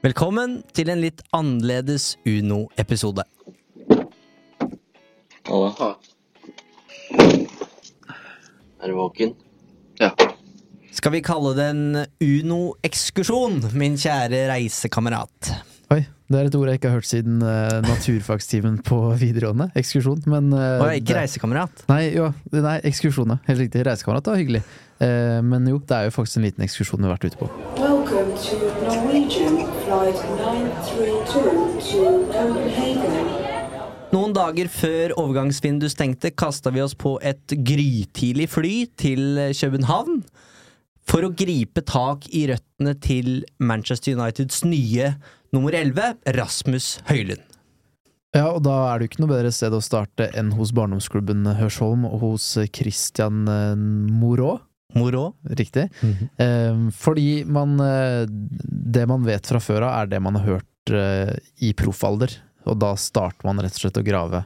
Velkommen til en litt annerledes Uno-episode. Halla. Er du våken? Ja. Skal vi kalle det en Uno-ekskursjon, min kjære reisekamerat? Oi, det er et ord jeg ikke har hørt siden uh, naturfagstimen på videregående. Ekskursjon, men uh, Og ikke det- reisekamerat. Nei, jo, nei, ekskursjon, ja. Helt riktig. Reisekamerat var hyggelig. Eh, men jo, det er jo faktisk en liten ekskursjon vi har vært ute på. Welcome to Flight 932 to Copenhagen. Noen dager før overgangsvinduet stengte, kasta vi oss på et grytidlig fly til København for å gripe tak i røttene til Manchester Uniteds nye nummer 11, Rasmus Høylund. Ja, og da er det jo ikke noe bedre sted å starte enn hos barndomsklubben Hørsholm og hos Christian eh, Morå. Moro. Riktig. Eh, fordi man eh, Det man vet fra før av, er det man har hørt eh, i proffalder. Og da starter man rett og slett å grave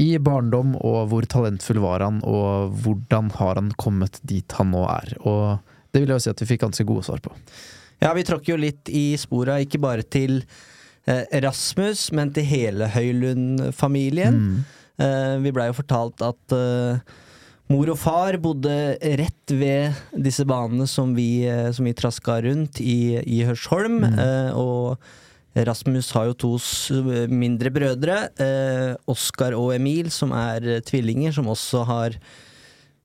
i barndom, og hvor talentfull var han, og hvordan har han kommet dit han nå er. Og det vil jeg si at vi fikk ganske gode svar på. Ja, vi tråkker jo litt i spora, ikke bare til eh, Rasmus, men til hele Høylund-familien. Eh, vi blei jo fortalt at eh, mor og far bodde rett ved disse banene som vi, eh, som vi traska rundt i, i Hørsholm. Eh, og Rasmus har jo to s- mindre brødre, eh, Oskar og Emil, som er eh, tvillinger, som også har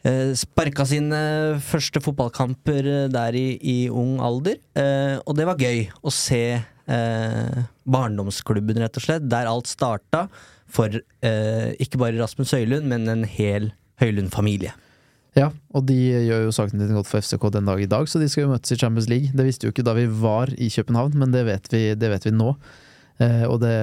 eh, sparka sine første fotballkamper eh, der i, i ung alder. Eh, og det var gøy å se eh, barndomsklubben, rett og slett, der alt starta for eh, ikke bare Rasmus Høylund, men en hel Høylund-familie. Ja, og de gjør jo sakene din godt for FCK den dag i dag, så de skal jo møtes i Champions League. Det visste jo ikke da vi var i København, men det vet vi, det vet vi nå. Eh, og det,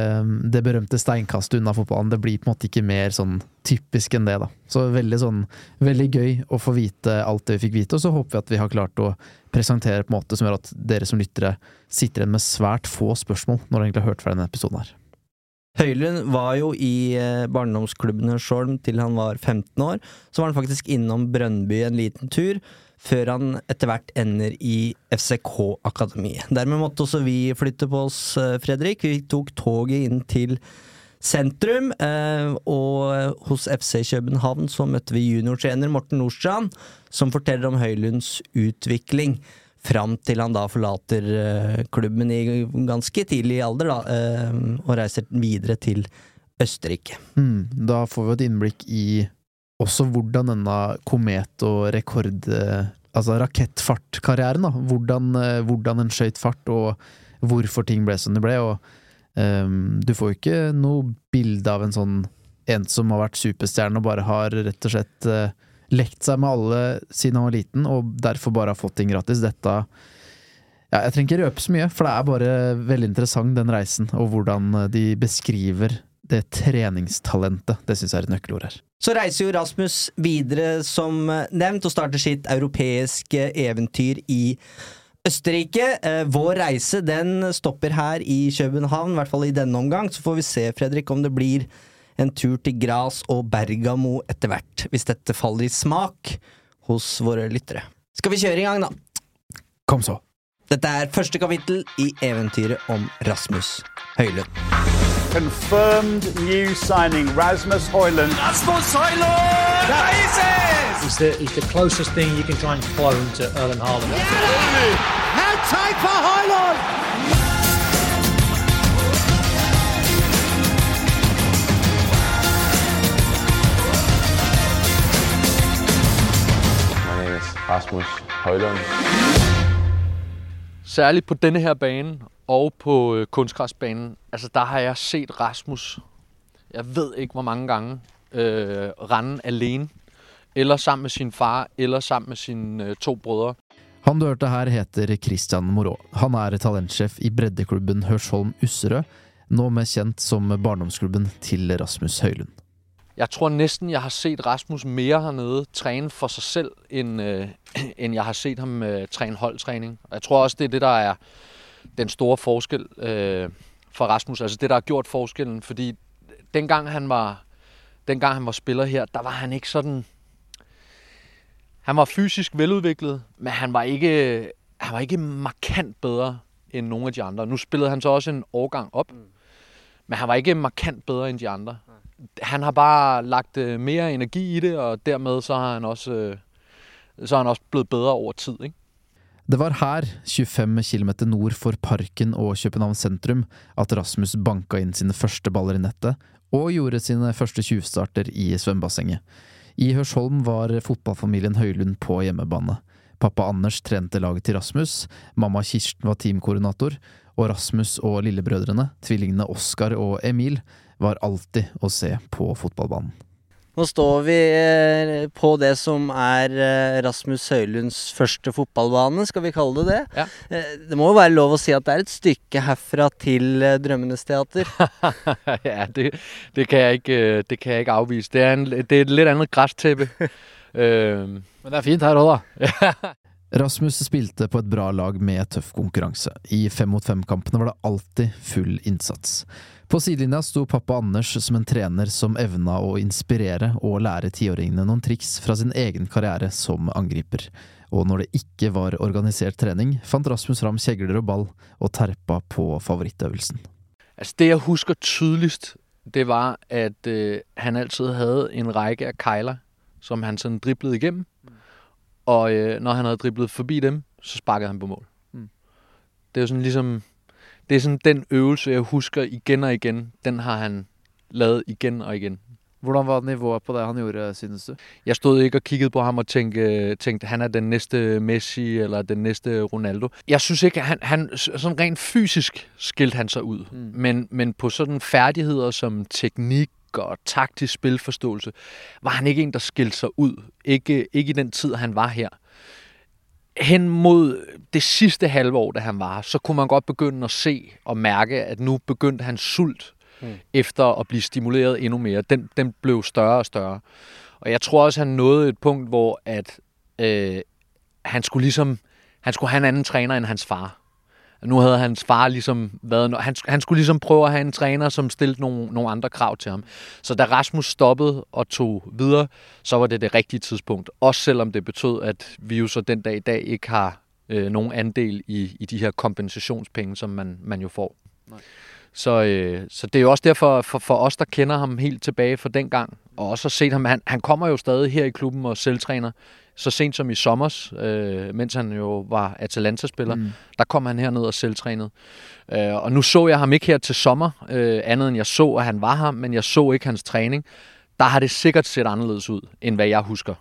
det berømte steinkastet unna fotballen, det blir på en måte ikke mer sånn typisk enn det, da. Så veldig sånn, veldig gøy å få vite alt det vi fikk vite, og så håper vi at vi har klart å presentere på en måte som gjør at dere som lyttere sitter igjen med svært få spørsmål når dere egentlig har hørt fra denne episoden her. Høylund var jo i eh, barndomsklubben Hørsholm til han var 15 år. Så var han faktisk innom Brønnby en liten tur, før han etter hvert ender i FCK-akademiet. Dermed måtte også vi flytte på oss, eh, Fredrik. Vi tok toget inn til sentrum, eh, og eh, hos FC København så møtte vi juniortrener Morten Nordstrand, som forteller om Høylunds utvikling. Fram til han da forlater eh, klubben i ganske tidlig alder, da, eh, og reiser videre til Østerrike. Mm, da får vi et innblikk i også hvordan denne komet- og rekord... Eh, altså rakettfartkarrieren, da. Hvordan, eh, hvordan en skøyt fart, og hvorfor ting ble som det ble. Og ehm, du får jo ikke noe bilde av en sånn en som har vært superstjerne og bare har rett og slett uh, lekt seg med alle siden han var liten, og derfor bare har fått ting gratis. Dette ja, Jeg trenger ikke røpe så mye, for det er bare veldig interessant, den reisen, og hvordan eh, de beskriver det treningstalentet. Det syns jeg er et nøkkelord her. Så reiser jo Rasmus videre, som eh, nevnt, og starter sitt europeiske eventyr i Østerrike. Eh, vår reise den stopper her i København, i hvert fall i denne omgang. Så får vi se, Fredrik, om det blir en tur til Gras og Bergamo etter hvert, hvis dette faller i smak hos våre lyttere. Skal vi kjøre i gang, da? Kom så. Dette er første kapittel i eventyret om Rasmus Høylund. Confirmed new signing Rasmus Hoyland. He's the, he's the closest thing you can try and clone to Erling Haaland. My name is Rasmus Højlund. Særligt på denne her bane og på øh, kunstgræsbanen, altså der har jeg set Rasmus, jeg ved ikke hvor mange gange, øh, rende alene. Eller sammen med sin far, eller sammen med sine øh, to brødre. Han du hørte her heter Christian Moreau. Han er talentsjef i breddeklubben Hørsholm Usserød, nå med kjent som barndomsklubben til Rasmus Høylund. Jeg tror næsten, jeg har set Rasmus mere hernede træne for sig selv, end, øh, end jeg har set ham øh, træne holdtræning. Og jeg tror også, det er det, der er den store forskel øh, for Rasmus. Altså det, der har gjort forskellen. Fordi dengang han var, dengang han var spiller her, der var han ikke sådan... Han var fysisk veludviklet, men han var ikke, han var ikke markant bedre, end nogle af de andre. Nu spillede han så også en årgang op, mm. men han var ikke markant bedre end de andre. Han har bare lagt øh, mere energi i det, og dermed så har han også, øh, så er han også blevet bedre over tid. Ikke? Det var her, 25 km nord for Parken og København sentrum, at Rasmus banka inn sine første baller i nettet, og gjorde sine første tjuvstarter i svømmebassenget. I Hørsholm var fotballfamilien Høylund på hjemmebane. Pappa Anders trente laget til Rasmus, mamma Kirsten var teamkoordinator, og Rasmus og lillebrødrene, tvillingene Oskar og Emil, var alltid å se på fotballbanen. Nå står vi eh, på det som er eh, Rasmus Høylunds første fotballbane, skal vi kalle det det? Ja. Eh, Det må jo være lov å si at det er et stykke herfra til Drømmenes teater. ja, det, det, kan jeg ikke, det kan jeg ikke afvise. Det er, en, det er et lidt andet græstæppe. øhm, Men det er fint her òg, da. Rasmus spilte på et bra lag med tøff konkurranse. I fem mot fem-kampene var det alltid full innsats. På sidelinja sto pappa Anders som en trener som evna å inspirere og lære tiåringene noen triks fra sin egen karriere som angriper. Og når det ikke var organisert trening, fant Rasmus fram kjegler og ball, og terpa på favorittøvelsen. Altså det, jeg husker tydeligst, det var, at øh, han alltid hadde en rekke av kejler, som han sådan driblede igennem. Og øh, når han havde driblet forbi dem, så sparkede han på mål. Mm. Det er jo sådan ligesom, det er sådan den øvelse, jeg husker igen og igen. Den har han lavet igen og igen. Hvordan var nivået på det han gjorde, synes du? Jeg stod ikke og kiggede på ham og tænkte, tænkte han er den næste Messi eller den næste Ronaldo. Jeg synes ikke, han, han sådan rent fysisk skilte han sig ud. Mm. Men, men på sådan færdigheder som teknik og taktisk spilforståelse, var han ikke en, der skilte sig ud. Ikke, ikke i den tid, han var her. Hen mod det sidste halve år, da han var så kunne man godt begynde at se og mærke, at nu begyndte hans sult mm. efter at blive stimuleret endnu mere. Den, den blev større og større. Og jeg tror også, han nåede et punkt, hvor at, øh, han skulle ligesom han skulle have en anden træner end hans far. Nu havde hans far ligesom været... Han, han skulle ligesom prøve at have en træner, som stillede nogle, nogle andre krav til ham. Så da Rasmus stoppede og tog videre, så var det det rigtige tidspunkt. Også selvom det betød, at vi jo så den dag i dag ikke har øh, nogen andel i, i de her kompensationspenge, som man, man jo får. Nej. Så, øh, så det er jo også derfor for, for os, der kender ham helt tilbage fra den gang, og også har set ham, han, han kommer jo stadig her i klubben og selvtræner, så sent som i sommers, øh, mens han jo var Atalanta-spiller, mm. der kom han herned og selvtrænede. Øh, og nu så jeg ham ikke her til sommer, øh, andet end jeg så, at han var her, men jeg så ikke hans træning. Der har det sikkert set anderledes ud, end hvad jeg husker.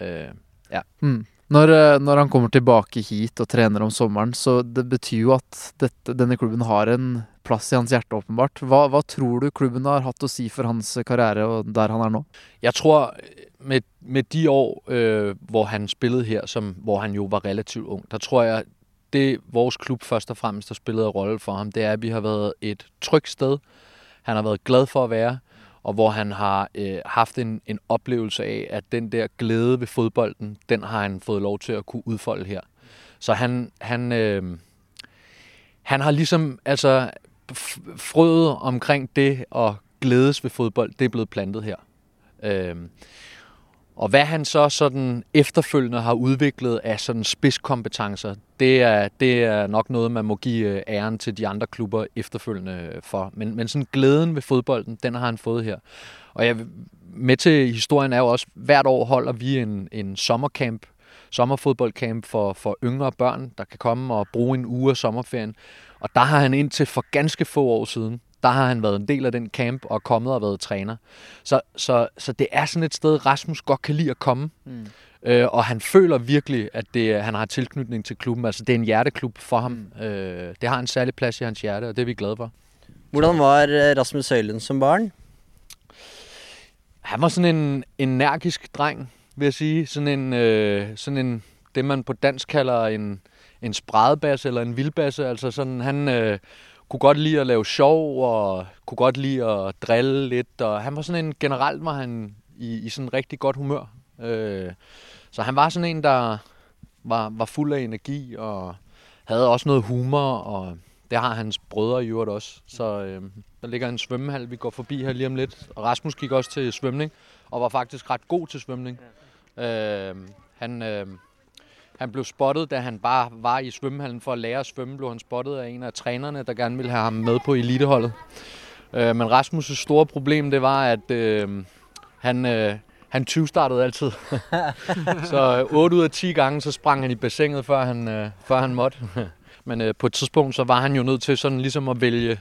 Øh, ja. Mm. Når, eh, når han kommer tilbake hit og trener om sommeren, så det betyr jo at dette, denne klubben har en plass i hans hjerte, åpenbart. Hva, hva tror du klubben har hatt å si for hans karriere og der han er nå? Jeg tror, med, med de år, øh, hvor han spillede her, som, hvor han jo var relativt ung, der tror jeg, det vores klub først og fremmest har spillet en rolle for ham, det er, at vi har været et trygt sted. Han har været glad for at være, og hvor han har øh, haft en, en oplevelse af, at den der glæde ved fodbolden, den har han fået lov til at kunne udfolde her. Så han, han, øh, han har ligesom, altså, frøet omkring det og glædes ved fodbold, det er blevet plantet her. Øhm, og hvad han så sådan efterfølgende har udviklet af sådan spidskompetencer, det er, det er nok noget, man må give øh, æren til de andre klubber efterfølgende øh, for. Men, men sådan glæden ved fodbolden, den har han fået her. Og jeg, med til historien er jo også, hvert år holder vi en, en sommercamp, sommerfodboldcamp for, for yngre børn, der kan komme og bruge en uge af sommerferien. Og der har han indtil for ganske få år siden, der har han været en del af den camp og kommet og været træner. Så, så, så det er sådan et sted, Rasmus godt kan lide at komme. Mm. Øh, og han føler virkelig, at det, han har tilknytning til klubben. Altså, det er en hjerteklub for ham. Mm. Øh, det har en særlig plads i hans hjerte, og det er vi glade for. Hvordan var eh, Rasmus Høylund som barn? Han var sådan en energisk dreng, vil jeg sige. Sådan en, øh, sådan en det man på dansk kalder en, en spredbasse eller en vildbasse. Altså sådan, han øh, kunne godt lide at lave sjov og kunne godt lide at drille lidt. Og han var sådan en, generelt var han i, i sådan rigtig godt humør. Øh, så han var sådan en, der var, var fuld af energi og havde også noget humor, og det har hans brødre i øvrigt også. Så øh, der ligger en svømmehal, vi går forbi her lige om lidt. Og Rasmus gik også til svømning, og var faktisk ret god til svømning. Øh, han, øh, Han blev spottet, da han bare var i svømmehallen for at lære at svømme, blev han spottet af en af trænerne, der gerne ville have ham med på eliteholdet. Øh, men Rasmus' store problem, det var, at øh, han, øh, han 20 startede altid. så øh, 8 ud af 10 gange, så sprang han i bassinet, før han, øh, før han måtte. Men øh, på et tidspunkt, så var han jo nødt til sådan ligesom at vælge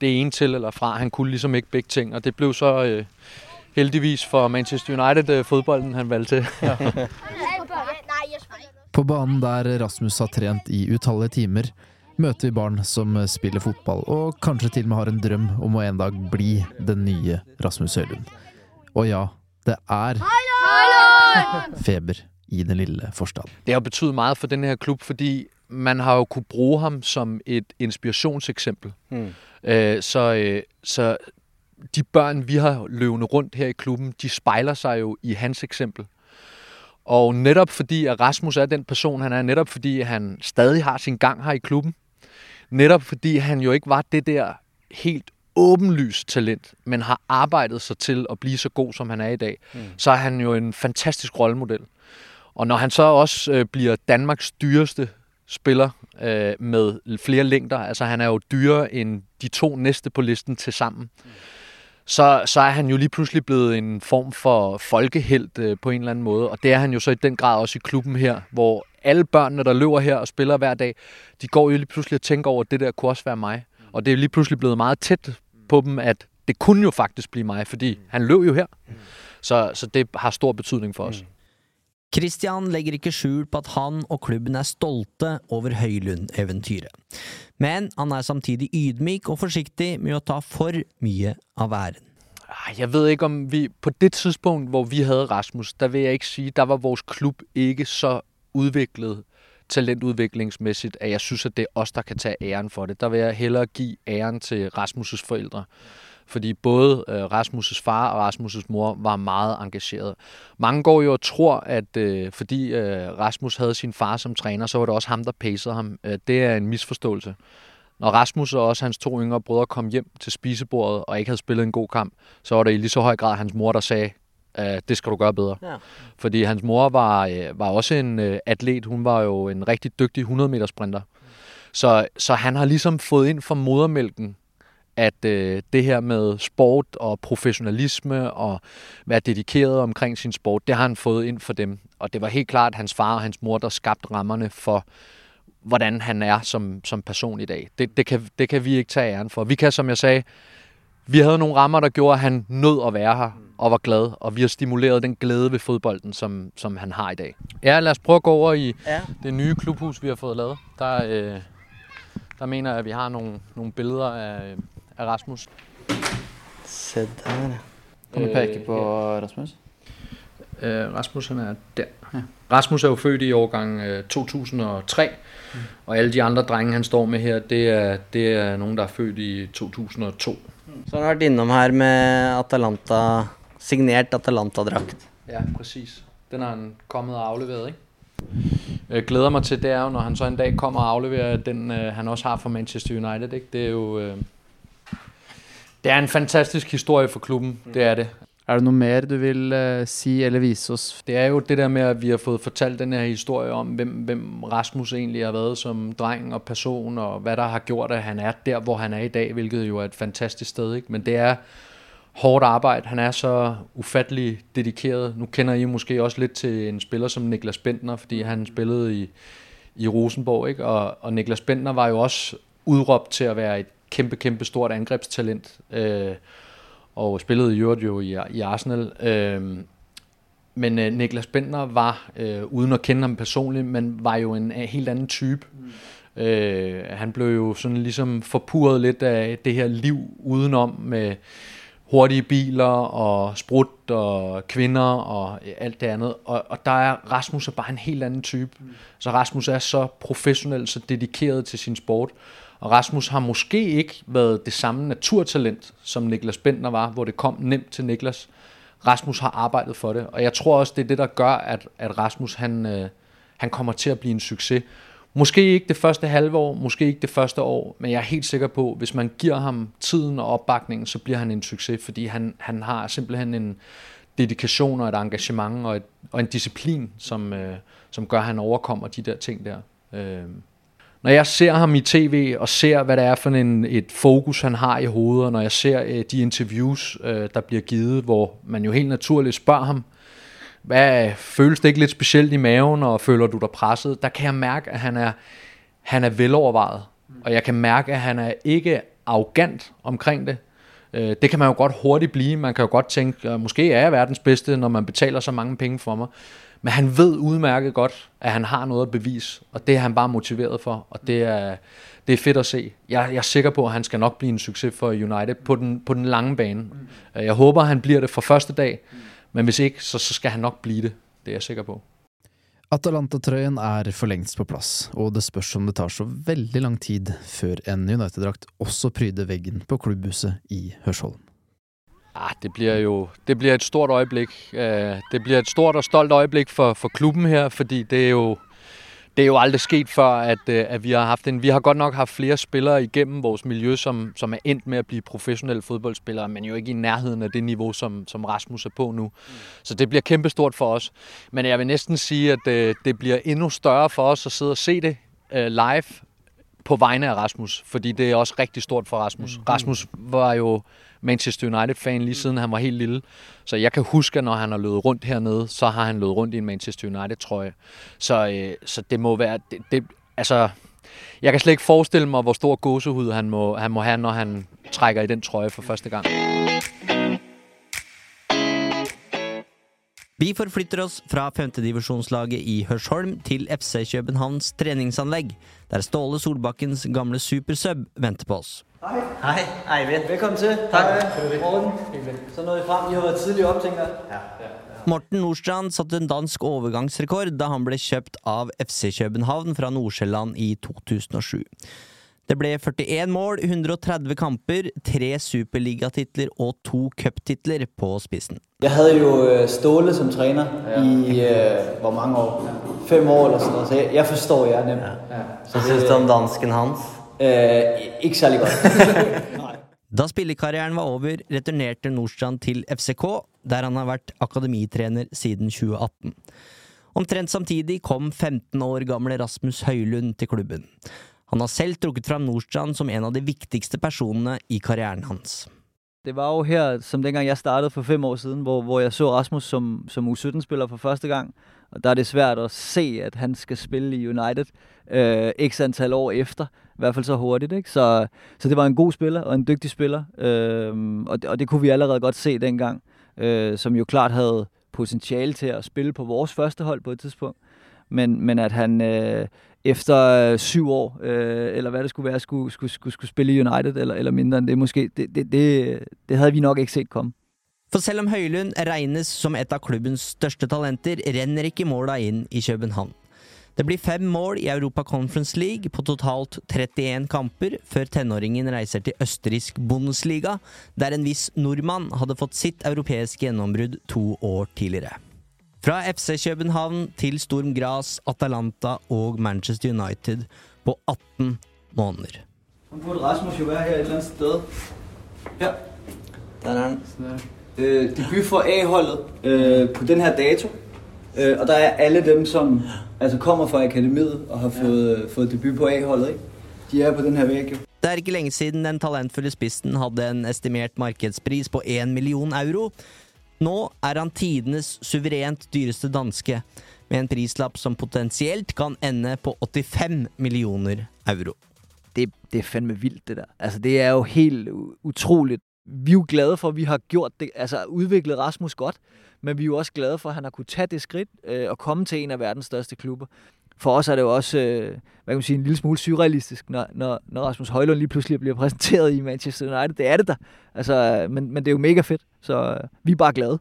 det ene til eller fra. Han kunne ligesom ikke begge ting, og det blev så øh, heldigvis for Manchester United øh, fodbolden, han valgte til. På banen der Rasmus har trent i utallige timer, møter vi barn som spiller fotball, og kanskje til og med har en drøm om å en dag bli den nye Rasmus Høylund. Og ja, det er feber i den lille forstaden. Det har betydet meget for den her klub, fordi man har jo kunne bruge ham som et inspirationseksempel. Mm. Øh, så, øh, så de børn, vi har løvende rundt her i klubben, de spejler sig jo i hans eksempel. Og netop fordi, at Rasmus er den person, han er, netop fordi han stadig har sin gang her i klubben, netop fordi han jo ikke var det der helt åbenlyst talent, men har arbejdet sig til at blive så god, som han er i dag, mm. så er han jo en fantastisk rollemodel. Og når han så også øh, bliver Danmarks dyreste spiller øh, med flere længder, altså han er jo dyrere end de to næste på listen til sammen, mm. Så, så er han jo lige pludselig blevet en form for folkehelt øh, på en eller anden måde, og det er han jo så i den grad også i klubben her, hvor alle børnene, der løber her og spiller hver dag, de går jo lige pludselig og tænker over, at det der kunne også være mig. Og det er lige pludselig blevet meget tæt på dem, at det kunne jo faktisk blive mig, fordi han løb jo her. Så, så det har stor betydning for os. Christian legger ikke skjul på at han og klubben er stolte over Høylund-eventyret. Men han er samtidig ydmyk og forsiktig med å ta for mye av æren. Jeg ved ikke om vi, på det tidspunkt, hvor vi hadde Rasmus, der vil jeg ikke si der var vår klubb ikke så utviklet talentudviklingsmæssigt, at jeg synes, at det er os, der kan tage æren for det. Der vil jeg hellere give æren til Rasmus' forældre. Fordi både øh, Rasmus' far og Rasmus' mor var meget engageret. Mange går jo og tror, at øh, fordi øh, Rasmus havde sin far som træner, så var det også ham, der pacede ham. Øh, det er en misforståelse. Når Rasmus og også hans to yngre brødre kom hjem til spisebordet og ikke havde spillet en god kamp, så var det i lige så høj grad hans mor, der sagde, øh, det skal du gøre bedre. Ja. Fordi hans mor var, øh, var også en øh, atlet. Hun var jo en rigtig dygtig 100 meter sprinter. Så, så han har ligesom fået ind fra modermælken, at øh, det her med sport og professionalisme og være dedikeret omkring sin sport, det har han fået ind for dem. Og det var helt klart hans far og hans mor, der skabte rammerne for, hvordan han er som, som person i dag. Det, det, kan, det kan vi ikke tage æren for. Vi kan, som jeg sagde, vi havde nogle rammer, der gjorde, at han nød at være her og var glad, og vi har stimuleret den glæde ved fodbolden, som, som han har i dag. Ja, lad os prøve at gå over i Ja. det nye klubhus, vi har fået lavet. Der, øh, der mener jeg, at vi har nogle, nogle billeder af, af Rasmus. Se der. Kan du peke på Rasmus? Øh, Rasmus han er der. Ja. Rasmus er jo født i årgang øh, 2003, mm. og alle de andre drenge, han står med her, det er, det er nogen, der er født i 2002. Så han har vært innom her med Atalanta, signert Atalanta-drakt. Ja, præcis. Den har han kommet og afleveret, ikke? Jeg glæder mig til, det er jo, når han så en dag kommer og afleverer den, øh, han også har for Manchester United. Ikke? Det er jo... Øh, det er en fantastisk historie for klubben, det er det. Er det noe mer du vil eh, si eller vise oss? Det er jo det der med, at vi har fået fortalt den her historie om, hvem, hvem Rasmus egentlig har været som dreng og person, og hvad der har gjort, at han er der, hvor han er i dag, hvilket jo er et fantastisk sted. Ikke? Men det er hårdt arbejde. Han er så ufattelig dedikeret. Nu kender I måske også lidt til en spiller som Niklas Bentner, fordi han spillede i, i Rosenborg, ikke? Og, og Niklas Bentner var jo også udråbt til at være et kæmpe, kæmpe stort angrebstalent. Øh, og spillede i øvrigt jo i, i Arsenal. Øh, men øh, Niklas Bentner var, øh, uden at kende ham personligt, men var jo en, en helt anden type. Mm. Øh, han blev jo sådan ligesom forpurret lidt af det her liv udenom med hurtige biler og sprut og kvinder og alt det andet. Og, og der er Rasmus er bare en helt anden type. Mm. Så Rasmus er så professionel, så dedikeret til sin sport. Og Rasmus har måske ikke været det samme naturtalent, som Niklas Bentner var, hvor det kom nemt til Niklas. Rasmus har arbejdet for det, og jeg tror også, det er det, der gør, at, at Rasmus han, øh, han kommer til at blive en succes. Måske ikke det første halve år, måske ikke det første år, men jeg er helt sikker på, hvis man giver ham tiden og opbakningen, så bliver han en succes, fordi han, han har simpelthen en dedikation og et engagement og, et, og en disciplin, som, øh, som gør, at han overkommer de der ting der. Øh, når jeg ser ham i tv og ser, hvad det er for en, et fokus, han har i hovedet, og når jeg ser øh, de interviews, øh, der bliver givet, hvor man jo helt naturligt spørger ham, hvad føles det ikke lidt specielt i maven, og føler du dig presset? Der kan jeg mærke, at han er, han er velovervejet. Og jeg kan mærke, at han er ikke arrogant omkring det. Øh, det kan man jo godt hurtigt blive. Man kan jo godt tænke, måske er jeg verdens bedste, når man betaler så mange penge for mig. Men han ved udmærket godt, at han har noget at bevise, og det er han bare motiveret for, og det er, det er fedt at se. Jeg, jeg er sikker på, at han skal nok blive en succes for United på den, på den lange bane. Jeg håber, at han bliver det fra første dag, men hvis ikke, så, så skal han nok blive det. Det er jeg sikker på. Atalanta-trøyen er for lengst på plass, og det spørs om det tar så veldig lang tid før en United-drakt også pryder veggen på klubbhuset i Hørsholm. Ah, det bliver jo det bliver et stort øjeblik. Uh, det bliver et stort og stolt øjeblik for, for klubben her, fordi det er jo det er jo aldrig sket før, at, uh, at vi har haft en... Vi har godt nok haft flere spillere igennem vores miljø, som, som er endt med at blive professionelle fodboldspillere, men jo ikke i nærheden af det niveau, som, som Rasmus er på nu. Mm. Så det bliver kæmpestort for os. Men jeg vil næsten sige, at uh, det bliver endnu større for os at sidde og se det uh, live på vegne af Rasmus, fordi det er også rigtig stort for Rasmus. Mm. Rasmus var jo Manchester United-fan lige siden han var helt lille. Så jeg kan huske, at når han har løbet rundt hernede, så har han løbet rundt i en Manchester United-trøje. Så, øh, så det må være... Det, det, altså, jeg kan slet ikke forestille mig, hvor stor gåsehud han må, han må have, når han trækker i den trøje for første gang. Vi forflytter oss fra femtedivisjonslaget i Hørsholm til FC Københavns treningsanlegg, der Ståle Solbakkens gamle supersub venter på oss. Hej. Hej, Eivind. Velkommen til. Tak. Morten. Så nåede I frem. I har været tidligt op, tænker jeg. Ja. Morten Nordstrand satte en dansk overgangsrekord da han ble kjøpt av FC København fra Nordsjælland i 2007. Det ble 41 mål, 130 kamper, tre superligatitler og to cuptitler på spissen. Jeg havde jo øh, Ståle som træner ja. i øh, hvor mange år? Fem år eller sådan noget, så jeg, jeg forstår jer nemt. Ja. Så synes du om dansken hans? Øh, ikke særlig godt. Da spillekarrieren var over, returnerte Nordstrand til FCK, der han har vært akademitrener siden 2018. Omtrent samtidig kom 15 år gamle Rasmus Høylund til klubben. Han har selv trukket fram Nordstrand som en av de viktigste personene i karrieren hans. Det var jo her, som dengang jeg startede for fem år siden, hvor, hvor jeg så Rasmus som, som U17-spiller for første gang. Og der er det svært at se, at han skal spille i United øh, x antal år efter. I hvert fald så hurtigt. Ikke? Så, så det var en god spiller og en dygtig spiller. Øh, og, det, og det kunne vi allerede godt se dengang. Øh, som jo klart havde potentiale til at spille på vores første hold på et tidspunkt. Men, men at han øh, efter øh, syv år, øh, eller hvad det skulle være, skulle, skulle, skulle, skulle spille i United, eller, eller mindre end det måske, det, det, det, det havde vi nok ikke set komme. For selv om Høylund regnes som et av klubbens største talenter, renner ikke måla inn i København. Det blir fem mål i Europa Conference League på totalt 31 kamper, før tenåringen reiser til østerriksk Bundesliga, der en viss nordmann hadde fått sitt europeiske gjennombrudd to år tidligere. Fra FC København til Storm Gras, Atalanta og Manchester United på 18 måneder. Nu burde Rasmus jo være her et eller andet sted. Ja. Der er han. Øh, debut for A-holdet øh, på den her dato. Øh, og der er alle dem, som altså kommer fra akademiet og har fået, ja. fået debut på A-holdet. Ikke? De er på den her væg jo. Det er ikke lenge siden den talentfulle spissen hadde en estimert markedspris på 1 million euro. Nå er han tidenes suverent dyreste danske, med en prislapp som potensielt kan ende på 85 millioner euro. Det, det er fandme vildt, det der. Altså, det er jo helt utroligt. Vi er jo glade for, at vi har gjort det, altså udviklet Rasmus godt, men vi er jo også glade for, at han har kunnet tage det skridt øh, og komme til en af verdens største klubber. For os er det jo også, øh, hvad kan man sige, en lille smule surrealistisk, når, når, når Rasmus Højlund lige pludselig bliver præsenteret i Manchester United. Det er det da. Altså, men, men det er jo mega fedt, så øh, vi er bare glade.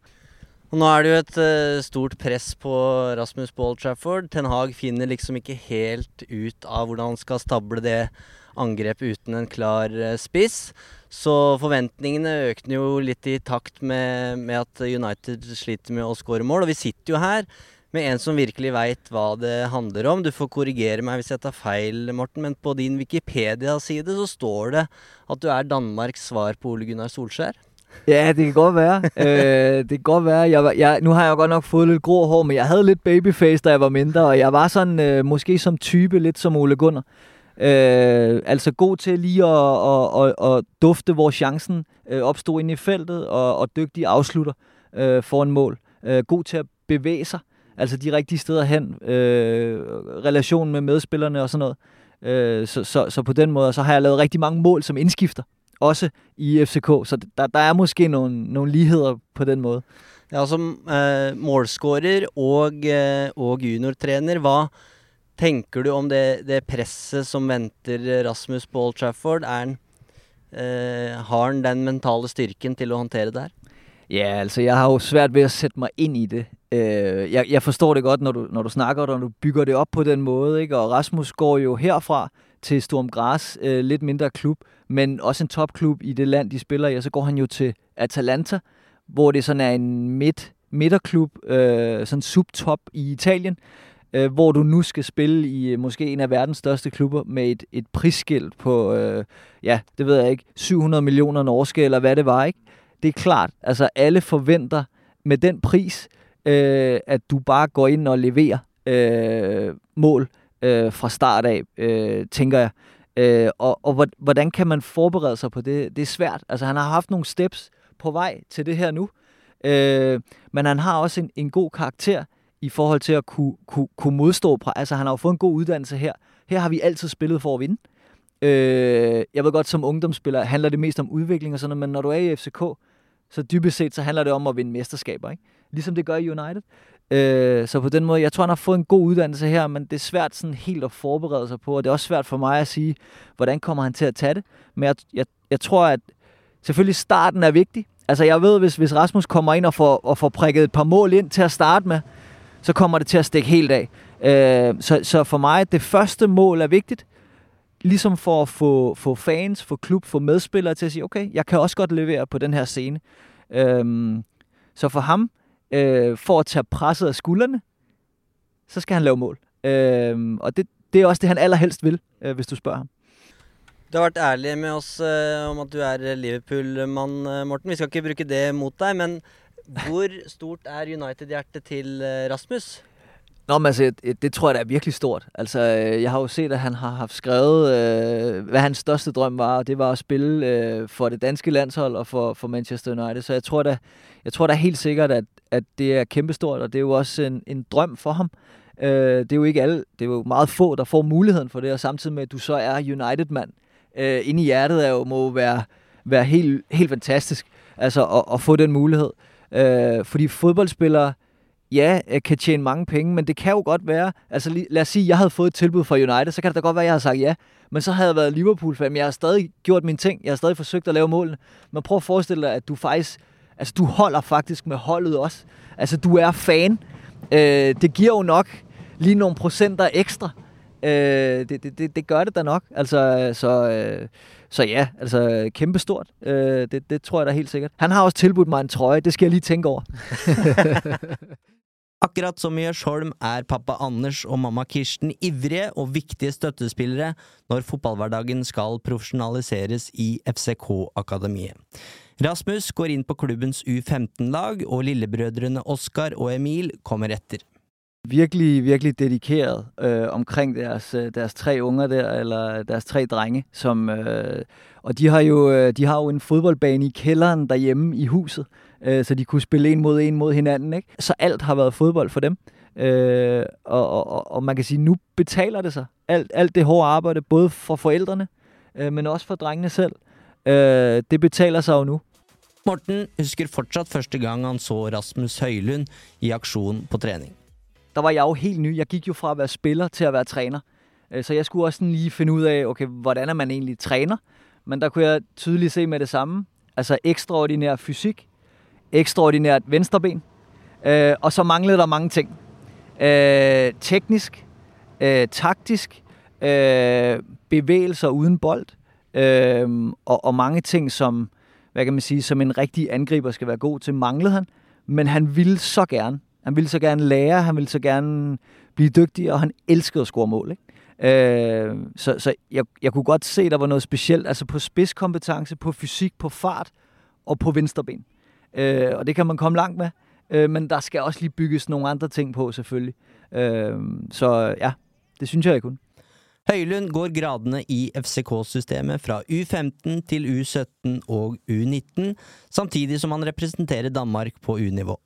Og nå er det jo et uh, stort press på Rasmus på Old Trafford. Ten Hag finner liksom ikke helt ut av hvordan han skal stable det angrepet uten en klar uh, spiss. Så forventningene økte jo litt i takt med, med at United sliter med å skåre mål. Og vi sitter jo her med en som virkelig veit hva det handler om. Du får korrigere meg hvis jeg tar feil, Morten, men på din Wikipedia-side så står det at du er Danmarks svar på Ole Gunnar Solskjær. Ja, det kan godt være. øh, det kan godt være. Jeg, jeg, nu har jeg godt nok fået lidt grå hår, men jeg havde lidt babyface, da jeg var mindre, og jeg var sådan øh, måske som type, lidt som Ole Gunnar. Øh, altså god til lige at, at, at, at dufte, hvor chancen øh, opstod inde i feltet, og, og dygtig afslutter øh, for en mål. Øh, god til at bevæge sig, altså de rigtige steder hen, øh, relationen med medspillerne og sådan noget. Øh, så, så, så på den måde, så har jeg lavet rigtig mange mål som indskifter, også i FCK, så der, der er måske nogle, nogle ligheder på den måde. Ja, som eh, målskårer og, eh, og juniortrener, hva tenker du om det, det presset som venter Rasmus på Old Trafford? Er han, eh, har han den mentale styrken til å håndtere det her? Ja, altså jeg har jo svært ved at sætte mig ind i det. Øh, jeg, jeg forstår det godt, når du, når du snakker, og når du bygger det op på den måde. Ikke? Og Rasmus går jo herfra til Storm Gras, øh, lidt mindre klub, men også en topklub i det land, de spiller i. Og så går han jo til Atalanta, hvor det sådan er en midt, midterklub, øh, sådan subtop i Italien, øh, hvor du nu skal spille i øh, måske en af verdens største klubber med et, et prisskilt på, øh, ja, det ved jeg ikke, 700 millioner norske, eller hvad det var, ikke? Det er klart, altså alle forventer med den pris, øh, at du bare går ind og leverer øh, mål øh, fra start af, øh, tænker jeg. Øh, og og hvordan kan man forberede sig på det? Det er svært. Altså han har haft nogle steps på vej til det her nu, øh, men han har også en, en god karakter i forhold til at kunne, kunne, kunne modstå. Altså han har jo fået en god uddannelse her. Her har vi altid spillet for at vinde. Øh, jeg ved godt, som ungdomsspiller handler det mest om udvikling og sådan noget, men når du er i FCK, så dybest set, så handler det om at vinde mesterskaber, ikke? Ligesom det gør i United. Øh, så på den måde, jeg tror, han har fået en god uddannelse her, men det er svært sådan helt at forberede sig på, og det er også svært for mig at sige, hvordan kommer han til at tage det. Men jeg, jeg, jeg tror, at selvfølgelig starten er vigtig. Altså jeg ved, hvis, hvis Rasmus kommer ind og får, og får prikket et par mål ind til at starte med, så kommer det til at stikke helt af. Øh, så, så for mig, det første mål er vigtigt, ligesom for at få, få fans, få klub, få medspillere til at sige, okay, jeg kan også godt levere på den her scene. Øhm, så for ham, øh, for at tage presset af skuldrene, så skal han lave mål. Øhm, og det, det er også det, han allerhelst vil, øh, hvis du spørger ham. Du har vært ærlig med oss øh, om at du er Liverpool-mann, øh, Morten. Vi skal ikke bruke det mot deg, men hvor stort er United-hjertet til øh, Rasmus? Nå, men altså, det, tror jeg da er virkelig stort. Altså, øh, jeg har jo set, at han har haft skrevet, øh, hvad hans største drøm var, og det var at spille øh, for det danske landshold og for, for Manchester United. Så jeg tror da, jeg tror da helt sikkert, at, at det er kæmpestort, og det er jo også en, en drøm for ham. Øh, det er jo ikke alle, det er jo meget få, der får muligheden for det, og samtidig med, at du så er United-mand, øh, inde i hjertet er jo, må være, være helt, helt fantastisk, altså at, at få den mulighed. Øh, fordi fodboldspillere, ja, kan tjene mange penge, men det kan jo godt være, altså lad os sige, jeg havde fået et tilbud fra United, så kan det da godt være, at jeg havde sagt ja, men så havde jeg været Liverpool-fan, men jeg har stadig gjort mine ting, jeg har stadig forsøgt at lave målene. Men prøv at forestille dig, at du faktisk, altså du holder faktisk med holdet også. Altså du er fan. Øh, det giver jo nok lige nogle procenter ekstra. Øh, det, det, det, det gør det da nok. Altså, så, øh, så ja, altså kæmpestort. Øh, det, det tror jeg da helt sikkert. Han har også tilbudt mig en trøje, det skal jeg lige tænke over. Akkurat som i Jørsholm er pappa Anders og mamma Kirsten ivrige og viktige støttespillere når fotballhverdagen skal profesjonaliseres i FCK-akademiet. Rasmus går inn på klubbens U15-lag, og lillebrødrene Oskar og Emil kommer etter. virkelig, virkelig dedikeret øh, omkring deres, øh, deres tre unger der, eller deres tre drenge, som, øh, og de har, jo, øh, de har jo en fodboldbane i kælderen derhjemme i huset, øh, så de kunne spille en mod en mod hinanden, ikke? Så alt har været fodbold for dem. Øh, og, og, og- man kan sige, nu betaler det sig. Alt, alt det hårde arbejde, både for forældrene, øh, men også for drengene selv. Øh, det betaler sig jo nu. Morten husker fortsatt første gang han så Rasmus Høylund i aksjon på trening. der var jeg jo helt ny. Jeg gik jo fra at være spiller til at være træner. Øh, Så jeg skulle også lige finde ud af, okay, hvordan er man egentlig træner? Men der kunne jeg tydeligt se med det samme. Altså ekstraordinær fysik, ekstraordinært venstreben, øh, og så manglede der mange ting. Øh, teknisk, øh, taktisk, øh, bevægelser uden bold, øh, og, og mange ting, som, hvad kan man sige, som en rigtig angriber skal være god til, manglede han. Men han ville så gerne. Han ville så gerne lære, han ville så gerne blive dygtig, og han elskede at score mål. Ikke? Øh, så så jeg, jeg kunne godt se, der var noget specielt, altså på spidskompetence, på fysik, på fart, og på venstreben. Øh, og det kan man komme langt med, øh, men der skal også lige bygges nogle andre ting på, selvfølgelig. Øh, så ja, det synes jeg, jeg kunne. Høylund går gradene i FCK-systemet fra U15 til U17 og U19, samtidig som han representerer Danmark på U-nivå.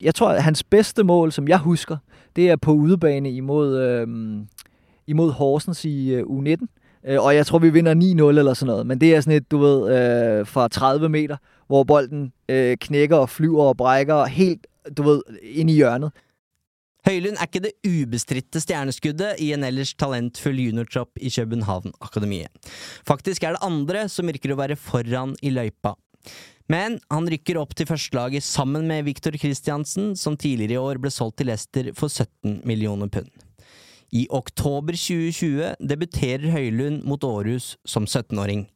Jeg tror, at hans bedste mål, som jeg husker, det er på udebane imod, øh, imod Horsens i øh, U19. Øh, og jeg tror, vi vinder 9-0 eller sådan noget. Men det er sådan et, du ved, øh, fra 30 meter, hvor bolden øh, knækker og flyver og brækker helt, du ved, ind i hjørnet. Høylund er ikke det ubestridte stjerneskuddet i en ellers talentfull juniortropp i København-akademiet. Faktisk er det andre som virker å være foran i løypa. Men han rykker opp til førstelaget sammen med Victor Christiansen, som tidligere i år ble solgt til Leicester for 17 millioner pund. I oktober 2020 debuterer Høylund mot Aarhus som 17-åring.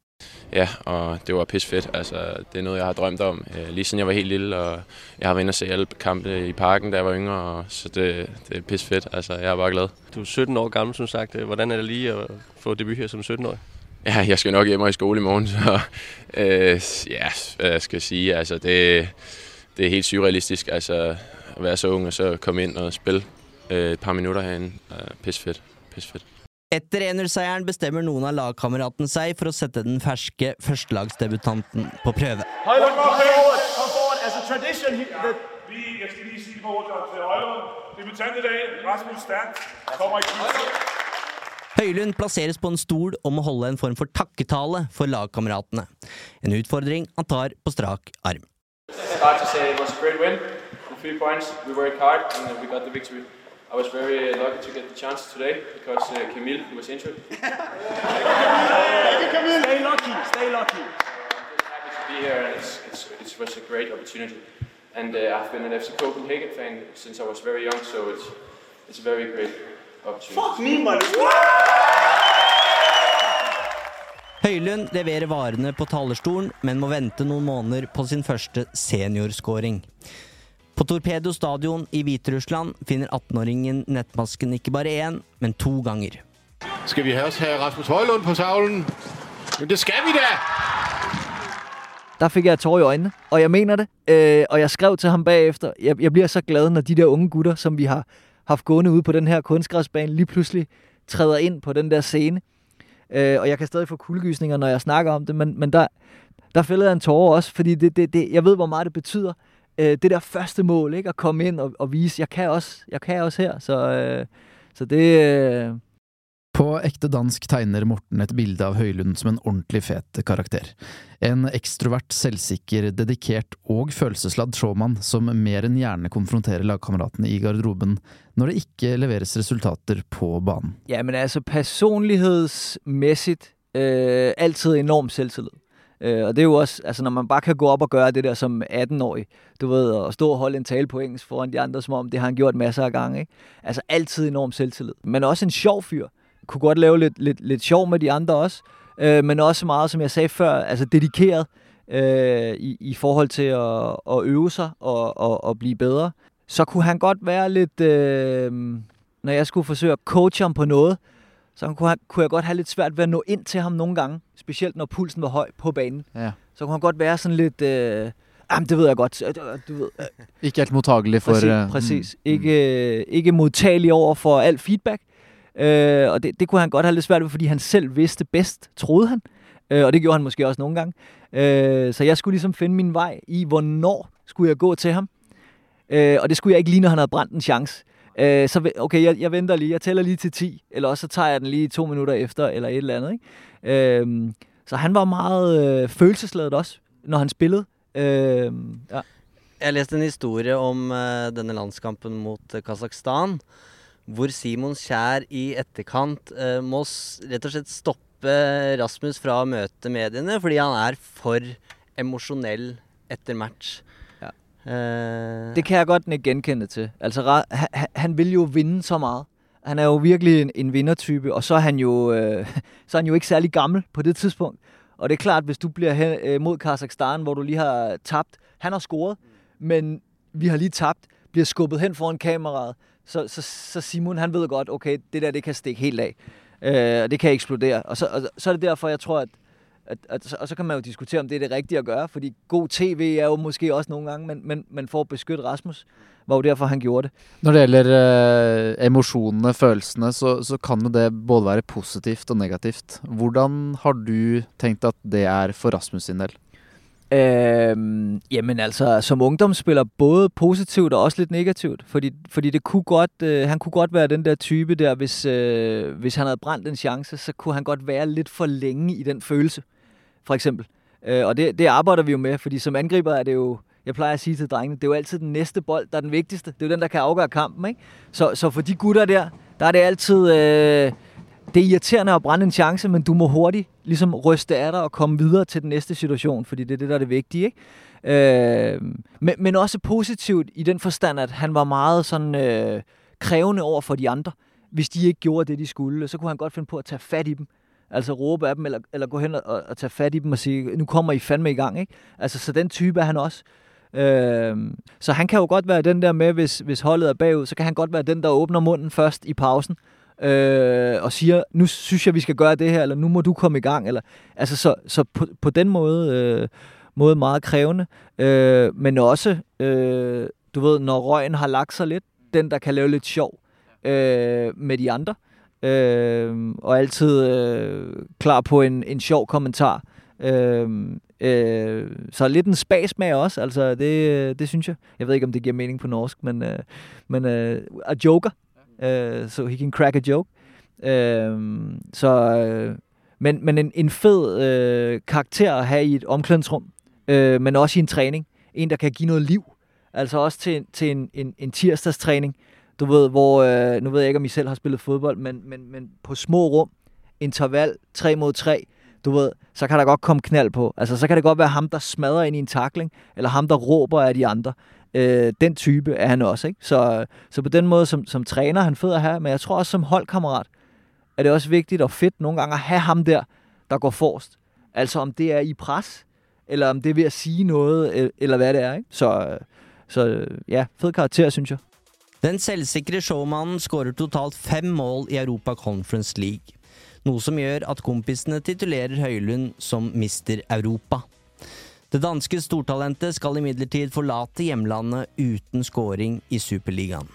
Ja, og det var pis fedt. Altså, det er noget, jeg har drømt om øh, lige siden jeg var helt lille, og jeg har været inde og se alle kampe i parken, da jeg var yngre, og så det, det er pis fedt. Altså, jeg er bare glad. Du er 17 år gammel, som sagt. Hvordan er det lige at få debut her som 17-årig? Ja, jeg skal nok hjem og i skole i morgen, så øh, ja, hvad jeg skal sige, altså det, det er helt surrealistisk, altså at være så ung og så komme ind og spille øh, et par minutter herinde. Øh, pis fedt, pis fedt. Etter 1-0-seieren bestemmer noen av lagkameratene seg for å sette den ferske førstelagsdebutanten på prøve. Højlund, kom forward, kom forward. As a tradition, he, the, Lige, jeg skal lige sige på til Højlund. Debutant i dag, Rasmus Stern, kommer i klubben. Høylund plasseres på en stol og må holde en form for takketale for lagkameratene. En utfordring han tar på strak arm. It's hard to say. It was a great win. The three points. We worked hard and we got the victory. I was very lucky to get the chance today because uh, Camille was injured. Stay lucky, stay lucky. happy to be here and it's, it's, it was a great opportunity. And uh, I've been an FC Copenhagen fan since I was very young, so it's it's a very great opportunity. Fuck me, man. Høylund leverer varene på talerstolen, men må vente noen måneder på sin første seniorscoring. På Torpedo stadion i Hviterussland finner 18-åringen nettmasken ikke bare én, men to ganger. Skal vi også have Rasmus Højlund på tavlen? Men det skal vi da! Der fik jeg tår i øjnene, og jeg mener det. Øh, og jeg skrev til ham bagefter, jeg, jeg bliver så glad, når de der unge gutter, som vi har haft gående ude på den her kunstgræsbane, lige pludselig træder ind på den der scene. Øh, og jeg kan stadig få kuldegysninger, når jeg snakker om det, men, men der, der fældede jeg en tårer også, fordi det, det, det, jeg ved, hvor meget det betyder. Øh, det der første mål, ikke? at komme ind og, og vise, jeg kan også, jeg kan også her. Så, øh, så det... Øh, På ekte dansk tegner Morten et bilde av Høylund som en ordentlig fet karakter. En ekstrovert, selvsikker, dedikert og følelsesladd showman som mer enn gjerne konfronterer lagkameratene i garderoben når det ikke leveres resultater på banen. Ja, men altså personlighedsmæssigt øh, altid enorm selvtillid. Øh, og det er jo også, altså når man bare kan gå op og gøre det der som 18-årig, du ved, og stå og holde en tale på engelsk foran de andre, som om det har han gjort masser af gange, ikke? Altså altid enorm selvtillid. Men også en sjov fyr. Kunne godt lave lidt, lidt, lidt sjov med de andre også, øh, men også meget, som jeg sagde før, altså dedikeret øh, i, i forhold til at, at øve sig og, og, og blive bedre. Så kunne han godt være lidt, øh, når jeg skulle forsøge at coache ham på noget, så kunne, han, kunne jeg godt have lidt svært ved at nå ind til ham nogle gange, specielt når pulsen var høj på banen. Ja. Så kunne han godt være sådan lidt, øh, jamen det ved jeg godt, Øh, du ved, øh, Ikke helt mottagelig for Præcis, eh, præcis. Ikke, øh, ikke modtagelig over for alt feedback. Øh, og det, det kunne han godt have lidt svært ved, fordi han selv vidste bedst, troede han. Øh, og det gjorde han måske også nogle gange. Øh, så jeg skulle ligesom finde min vej i, hvornår skulle jeg gå til ham. Øh, og det skulle jeg ikke lige, når han havde brændt en chance. Øh, så okay, jeg, jeg venter lige, jeg tæller lige til 10, eller også så tager jeg den lige to minutter efter, eller et eller andet. Ikke? Øh, så han var meget øh, følelsesladet også, når han spillede. Øh, ja. Jeg leste en historie om øh, denne landskampen mot øh, Kasakhstan, hvor Simon Kjær i etterkant øh, må rett og slett stoppe øh, Rasmus fra å møte mediene, fordi han er for emosjonell etter match. Eh, Det kan jeg godt ikke genkende til. Altså, han, han- han vil jo vinde så meget. Han er jo virkelig en, en vindertype, og så er, han jo, øh, så er han jo ikke særlig gammel på det tidspunkt. Og det er klart, hvis du bliver hen, øh, mod Kazakhstan, hvor du lige har tabt. Han har scoret, men vi har lige tabt, bliver skubbet hen foran kameraet. Så, så, så Simon, han ved godt, okay, det der, det kan stikke helt af. Øh, og det kan eksplodere. Og så, og så er det derfor, jeg tror, at, at, at, og så kan man jo diskutere, om det er det rigtige at gøre, fordi god tv er jo måske også nogle gange, men, men, men for at beskytte Rasmus, var jo derfor, han gjorde det. Når det gjelder eh, emosjonene, følelsene, så, så kan jo det både være positivt og negativt. Hvordan har du tenkt at det er for Rasmus sin del? Øhm, jamen altså, som ungdomsspiller, både positivt og også lidt negativt. Fordi, fordi det kunne godt, øh, han kunne godt være den der type der, hvis, øh, hvis han havde brændt en chance, så kunne han godt være lidt for længe i den følelse, for eksempel. Øh, og det, det arbejder vi jo med, fordi som angriber er det jo, jeg plejer at sige til drengene, det er jo altid den næste bold, der er den vigtigste. Det er jo den, der kan afgøre kampen, ikke? Så, så for de gutter der, der er det altid... Øh, det er irriterende at brænde en chance, men du må hurtigt ligesom ryste af dig og komme videre til den næste situation, fordi det er det, der er det vigtige. Ikke? Øh, men, men også positivt i den forstand, at han var meget sådan øh, krævende over for de andre. Hvis de ikke gjorde det, de skulle, så kunne han godt finde på at tage fat i dem. Altså råbe af dem, eller, eller gå hen og, og tage fat i dem og sige, nu kommer I fandme i gang. Ikke? Altså, så den type er han også. Øh, så han kan jo godt være den der med, hvis, hvis holdet er bagud, så kan han godt være den, der åbner munden først i pausen, øh, og siger, nu synes jeg, vi skal gøre det her, eller nu må du komme i gang. Eller, altså, så, så på, på den måde, øh, måde meget krævende, øh, men også, øh, du ved, når røgen har lagt sig lidt, den, der kan lave lidt sjov øh, med de andre, øh, og altid øh, klar på en, en sjov kommentar. Øh, øh, så lidt en spasmag også, altså det, det synes jeg. Jeg ved ikke, om det giver mening på norsk, men, øh, men øh, a joker, øh, so he can crack a joke. Øh, så, øh, men, men en, en fed øh, karakter at have i et omklædningsrum, øh, men også i en træning. En, der kan give noget liv. Altså også til, til en, en, en tirsdagstræning, du ved, hvor, øh, nu ved jeg ikke, om I selv har spillet fodbold, men, men, men på små rum, interval, 3 mod 3, du ved, så kan der godt komme knald på. Altså, så kan det godt være ham, der smadrer ind i en takling, eller ham, der råber af de andre. Øh, den type er han også, ikke? Så, så på den måde, som, som træner, han fed at have, men jeg tror også som holdkammerat, er det også vigtigt og fedt nogle gange at have ham der, der går forrest. Altså om det er i pres, eller om det er ved at sige noget, øh, eller hvad det er, ikke? Så, øh, så øh, ja, fed karakter, synes jeg. Den selvsikre showmannen skårer totalt fem mål i Europa Conference League. Noe som gjør at kompisene titulerer Høylund som Mister Europa. Det danske stortalentet skal imidlertid forlate hjemlandet uten scoring i Superligaen.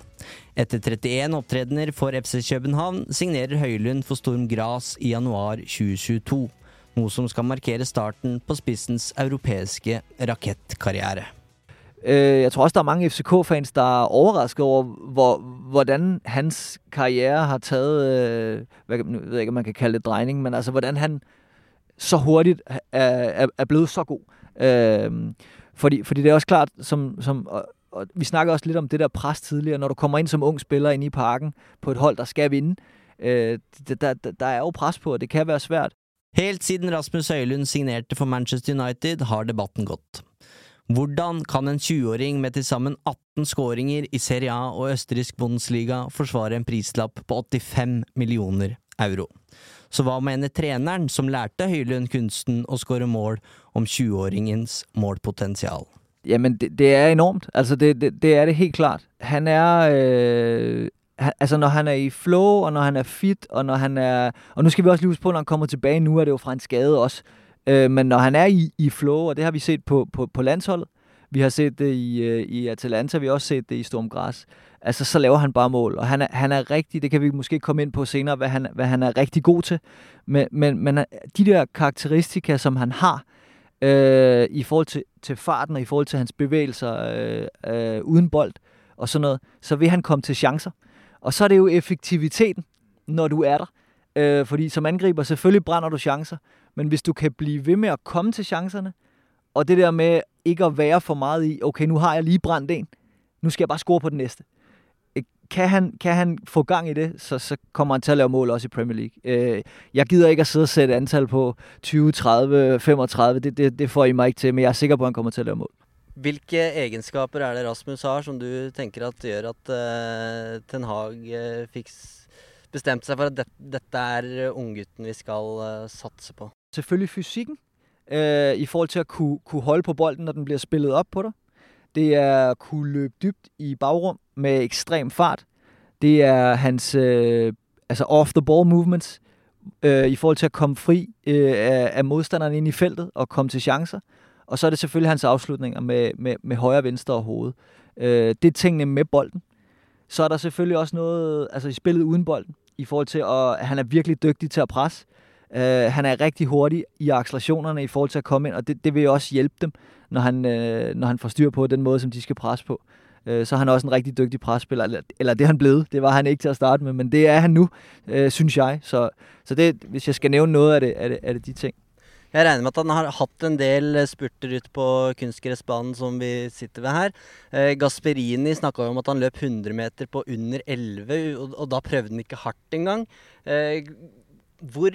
Etter 31 opptredener for FC København signerer Høylund for Storm Gras i januar 2022, noe som skal markere starten på spissens europeiske rakettkarriere. Øh, jeg tror også, der er mange FCK-fans, der er overrasket over, hvor, hvordan hans karriere har taget, øh, hvad, nu ved jeg ikke, om man kan kalde det drejning, men altså, hvordan han så hurtigt er, er, er blevet så god. Øh, fordi, fordi det er også klart, som, som og, og vi snakker også lidt om det der pres tidligere, når du kommer ind som ung spiller ind i parken på et hold, der skal vinde, øh, der, der, der er jo pres på, og det kan være svært. Helt siden Rasmus Højlund signerte for Manchester United, har debatten gått. Hvordan kan en 20-åring med til sammen 18 skåringer i Serie A og østerriksk Bundesliga forsvare en prislapp på 85 millioner euro? Så hva mener treneren som lærte Høylund kunsten å skåre mål om 20-åringens målpotensial? Jamen, det, det er enormt. Altså, det, det, det er det helt klart. Han er... Øh, altså, når han er i flow, og når han er fit, og når han er... Og nu skal vi også lige huske på, når han kommer tilbage, nu er det jo fra en skade også. Øh, men når han er i, i flow, og det har vi set på, på, på landsholdet, vi har set det i, øh, i Atalanta, vi har også set det i Stormgræs, altså så laver han bare mål, og han er, han er rigtig, det kan vi måske komme ind på senere, hvad han, hvad han er rigtig god til, men, men, men øh, de der karakteristika, som han har, øh, i forhold til, til farten og i forhold til hans bevægelser øh, øh, uden bold og sådan noget, så vil han komme til chancer. Og så er det jo effektiviteten, når du er der. Øh, fordi som angriber, selvfølgelig brænder du chancer, men hvis du kan blive ved med at komme til chancerne, og det der med ikke at være for meget i, okay, nu har jeg lige brændt en, nu skal jeg bare score på den næste. Øh, kan han, kan han få gang i det, så, så kommer han til at lave mål også i Premier League. Øh, jeg gider ikke at sidde og sætte antal på 20, 30, 35, det, det, det får I mig ikke til, men jeg er sikker på, at han kommer til at lave mål. Hvilke egenskaper er det Rasmus har, som du tenker at gjør at uh, Ten Hag øh, uh, fik bestemt seg for at det, dette er unggutten vi skal uh, satse på? Selvfølgelig fysikken, øh, i forhold til at kunne, kunne holde på bolden, når den bliver spillet op på dig. Det er at kunne løbe dybt i bagrum med ekstrem fart. Det er hans øh, altså off-the-ball movements, øh, i forhold til at komme fri øh, af, af modstanderen ind i feltet og komme til chancer. Og så er det selvfølgelig hans afslutninger med, med, med højre, venstre og hoved. Øh, det er tingene med bolden. Så er der selvfølgelig også noget altså i spillet uden bolden, i forhold til, at han er virkelig dygtig til at presse. Øh, han er rigtig hurtig i accelerationerne i forhold til at komme ind, og det, det vil også hjælpe dem, når han, øh, når han får styr på den måde, som de skal presse på. Øh, så er han også en rigtig dygtig presspiller, eller, eller det er han blevet. Det var han ikke til at starte med, men det er han nu, øh, synes jeg. Så, så det, hvis jeg skal nævne noget af det, er det, er det de ting. Jeg regner med at han har hatt en del øh, spurter ud på kunstgressbanen som vi sitter ved her. Eh, Gasperini snakka jo om at han løp 100 meter på under 11, og, og da prøvde han ikke hardt engang. Eh, hvor,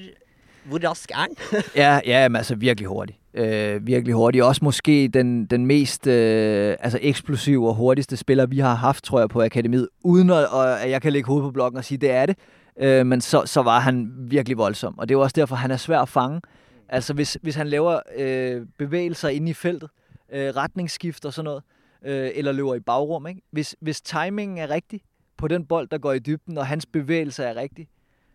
hvor rask er han? ja, ja men altså virkelig hurtig. Øh, virkelig hurtig. Også måske den, den mest øh, altså eksplosive og hurtigste spiller, vi har haft, tror jeg, på akademiet. Uden at, at jeg kan lægge hovedet på blokken og sige, det er det. Øh, men så, så var han virkelig voldsom. Og det er også derfor, han er svær at fange. Altså hvis, hvis han laver øh, bevægelser inde i feltet, øh, retningsskift og sådan noget, øh, eller løber i bagrum, ikke? Hvis, hvis timingen er rigtig på den bold, der går i dybden, og hans bevægelser er rigtig,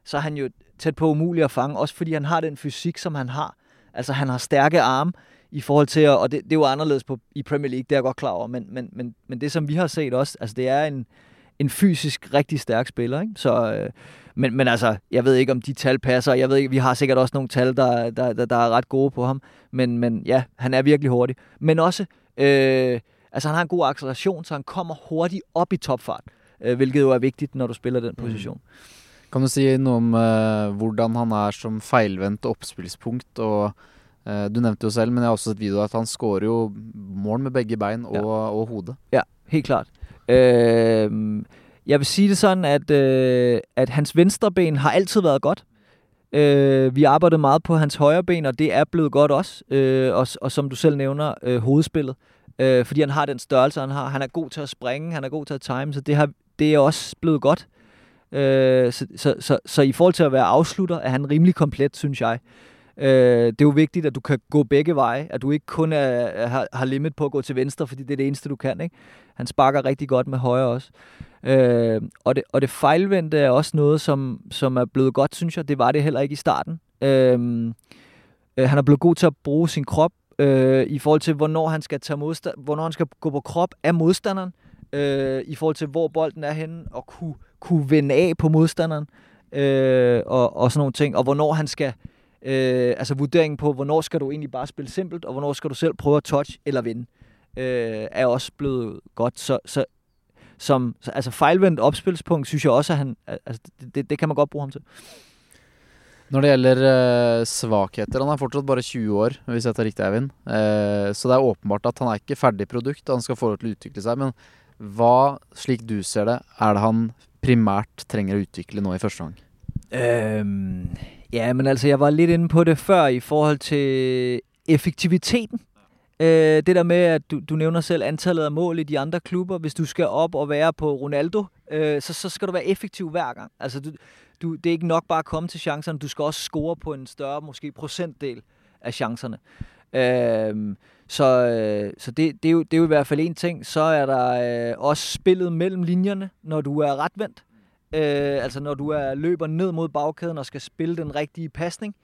så er han jo tæt på umulig at fange, også fordi han har den fysik, som han har. Altså han har stærke arme i forhold til, at, og det, det er jo anderledes på, i Premier League, det er jeg godt klar over, men, men, men, men det som vi har set også, altså det er en, en fysisk rigtig stærk spiller, ikke? Så, øh, men, men altså, jeg ved ikke, om de tal passer. Jeg ved ikke, vi har sikkert også nogle tal, der, der, der, der er ret gode på ham. Men, men ja, han er virkelig hurtig. Men også, øh, altså han har en god acceleration, så han kommer hurtigt op i topfart. Øh, hvilket jo er vigtigt, når du spiller den position. Mm. Kan du si noe om uh, hvordan han er som feilvendt oppspillspunkt? og uh, Du nevnte jo selv, men jeg har også sett video at han skårer jo mål med begge bein og, ja. og hodet. Ja, helt klart. Øh, jeg vil sige det sådan, at, øh, at hans venstre ben har altid været godt. Øh, vi arbejdede meget på hans højre ben, og det er blevet godt også. Øh, og, og som du selv nævner, øh, hovedspillet. Øh, fordi han har den størrelse, han har. Han er god til at springe, han er god til at time, så det, har, det er også blevet godt. Øh, så, så, så, så i forhold til at være afslutter, er han rimelig komplet, synes jeg. Øh, det er jo vigtigt, at du kan gå begge veje, at du ikke kun er, har, har limit på at gå til venstre, fordi det er det eneste, du kan. Ikke? Han sparker rigtig godt med højre også. Øh, og, det, og det fejlvendte er også noget, som, som er blevet godt, synes jeg. Det var det heller ikke i starten. Øh, øh han er blevet god til at bruge sin krop øh, i forhold til, hvornår han skal tage modstand, hvornår han skal gå på krop af modstanderen, øh, Øh, i forhold til, hvor bolden er henne, og kunne, kunne vende af på modstanderen, øh, og, og sådan nogle ting, og hvornår han skal, øh, altså vurderingen på, hvornår skal du egentlig bare spille simpelt, og hvornår skal du selv prøve at touch eller vinde, øh, er også blevet godt. Så, så som altså fejlvendt opspilspunkt, synes jeg også, at han, altså, det, det, det kan man godt bruge ham til. Når det gjelder uh, øh, svakheter Han er fortsatt bare 20 år, hvis jeg tar riktig, Eivind. Eh, så det er åpenbart at han er ikke ferdig produkt, han skal få lov til å utvikle seg. Men hva, slik du ser det, er det han primært trenger å utvikle nå i første gang? Um, ja, men altså, jeg var lidt inde på det før i forhold til effektiviteten. Øh, det der med, at du, du nævner selv antallet af mål i de andre klubber. Hvis du skal op og være på Ronaldo, øh, så, så skal du være effektiv hver gang. Altså, du, du, det er ikke nok bare at komme til chancerne. Du skal også score på en større, måske procentdel af chancerne. Øh, så øh, så det, det, er jo, det er jo i hvert fald en ting. Så er der øh, også spillet mellem linjerne, når du er retvendt. Øh, altså når du er løber ned mod bagkæden og skal spille den rigtige pasning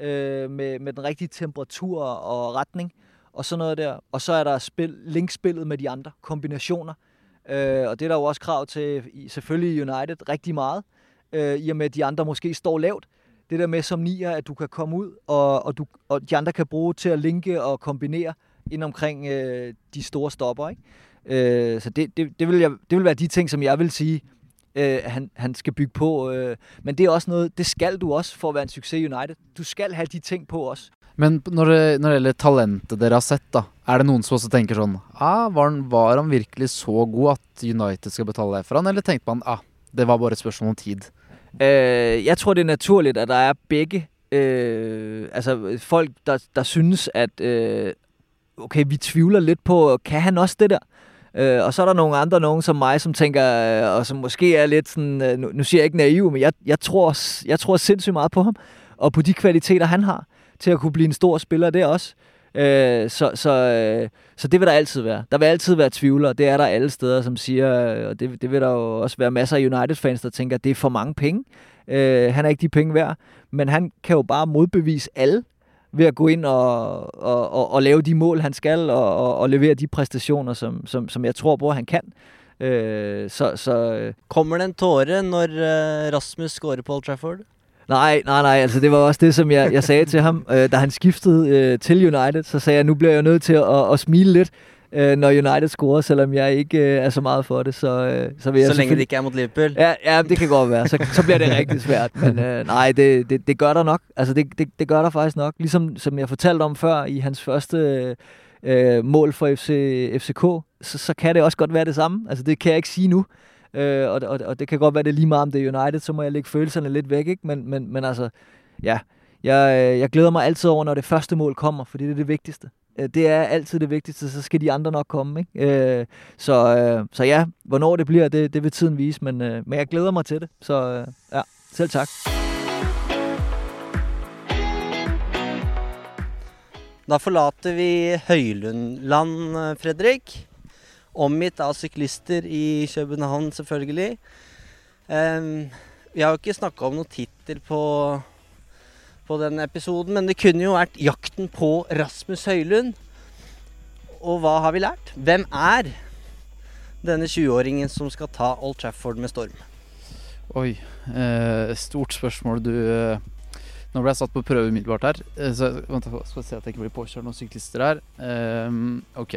øh, med, med den rigtige temperatur og retning og sådan noget der. Og så er der spil, linkspillet med de andre kombinationer. Øh, og det er der jo også krav til, selvfølgelig United, rigtig meget. Øh, I og med, at de andre måske står lavt. Det der med som nier, at du kan komme ud, og, og, du, og de andre kan bruge til at linke og kombinere ind omkring øh, de store stopper. Ikke? Øh, så det, det, det, vil jeg, det vil være de ting, som jeg vil sige, øh, han, han skal bygge på. Øh. Men det er også noget, det skal du også for at være en succes i United. Du skal have de ting på også. Men når det, når det gjelder talentet dere har sett, da, er det noen som også tenker sånn ah, var, han, var han virkelig så god at United skal betale for han, eller tenkte man ah, det var bare et spørsmål om tid? Øh, jeg tror det er naturligt at der er begge Øh, altså folk der, der synes at øh, okay, vi tvivler lidt på, kan han også det der? Øh, og så er der nogle andre, nogen som mig, som tænker, øh, og som måske er lidt sådan, øh, nu, nu siger jeg ikke naiv, men jeg, jeg, tror, jeg tror sindssygt meget på ham, og på de kvaliteter, han har til at kunne blive en stor spiller der også. Øh, Øh, så, så, øh, så det vil der altid være. Der vil altid være tvivlere. Det er der alle steder, som siger, øh, og det, det vil der jo også være masser af United-fans, der tænker, at det er for mange penge. Øh, han er ikke de penge værd, men han kan jo bare modbevise alle ved at gå ind og, og, og, og lave de mål, han skal, og, og, og levere de præstationer, som, som, som jeg tror på, han kan. Øh, så, så, øh, Kommer det en tåre når Rasmus scorer på Old Trafford? Nej, nej, nej. Altså, det var også det, som jeg, jeg sagde til ham, øh, da han skiftede øh, til United. Så sagde jeg, nu bliver jeg nødt til at, at, at smile lidt, øh, når United scorer, selvom jeg ikke øh, er så meget for det. Så, øh, så, vil jeg Så længe det ikke er mod Liverpool? Ja, ja det kan godt være. Så, så bliver det rigtig svært. Men øh, nej, det, det, det gør der nok. Altså, det, det, det gør der faktisk nok. Ligesom som jeg fortalte om før i hans første øh, øh, mål for FC, FCK, så, så kan det også godt være det samme. Altså, det kan jeg ikke sige nu. Øh, og, og, og det kan godt være, det er lige meget om det er United, så må jeg lægge følelserne lidt væk, ikke? Men, men, men altså, ja. Jeg, øh, jeg glæder mig altid over, når det første mål kommer, for det er det vigtigste. Øh, det er altid det vigtigste, så skal de andre nok komme. Ikke? Øh, så, øh, så ja, hvornår det bliver, det, det vil tiden vise, men, øh, men jeg glæder mig til det. Så øh, ja, selv tak. Da forlater vi Høylundland, Fredrik. Omgitt av syklister i København, selvfølgelig. Ehm, vi har jo ikke snakka om noen tittel på, på den episoden, men det kunne jo vært 'Jakten på Rasmus Høylund'. Og hva har vi lært? Hvem er denne 20-åringen som skal ta Old Trafford med storm? Oi. Eh, stort spørsmål. Du eh, Nå ble jeg satt på prøve umiddelbart her. Eh, så vent, jeg skal se at jeg ikke blir påkjørt noen syklister her. Ehm, ok.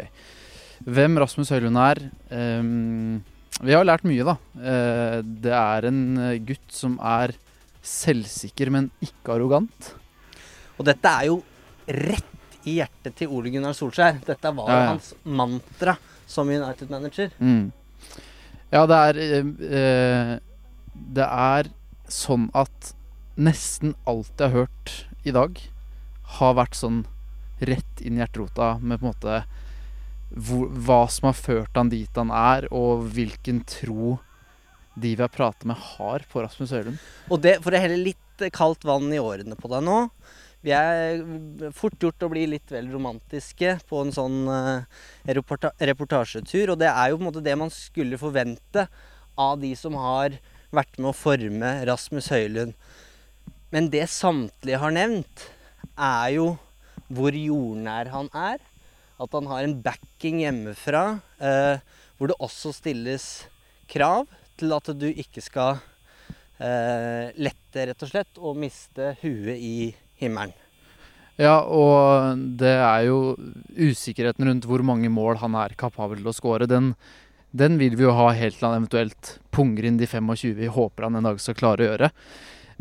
Hvem Rasmus Høylund er ehm, Vi har lært mye, da. Eh, det er en eh, gutt som er selvsikker, men ikke arrogant. Og dette er jo rett i hjertet til Ole Gunnar Solskjær. Dette var Ja, ja. hans mantra som United-manager. Mm. Ja, det er eh, Det er sånn at nesten alt jeg har hørt i dag, har vært sånn rett inn i hjerterota med på en måte hvor, hva som har ført han dit han er, og hvilken tro de vi har pratet med, har på Rasmus Høylund. Og det, for å helle litt kaldt vann i årene på deg nå Vi er fort gjort å bli litt vel romantiske på en sånn eh, reporta reportasjetur. Og det er jo på en måte det man skulle forvente av de som har vært med å forme Rasmus Høylund. Men det samtlige har nevnt, er jo hvor jordnær han er. At han har en backing hjemmefra, eh, hvor det også stilles krav til at du ikke skal eh, lette, rett og slett, og miste huet i himmelen. Ja, og det er jo usikkerheten rundt hvor mange mål han er kapabel til å skåre. Den, den vil vi jo ha helt til han eventuelt punger inn de 25 vi håper han en dag skal klare å gjøre.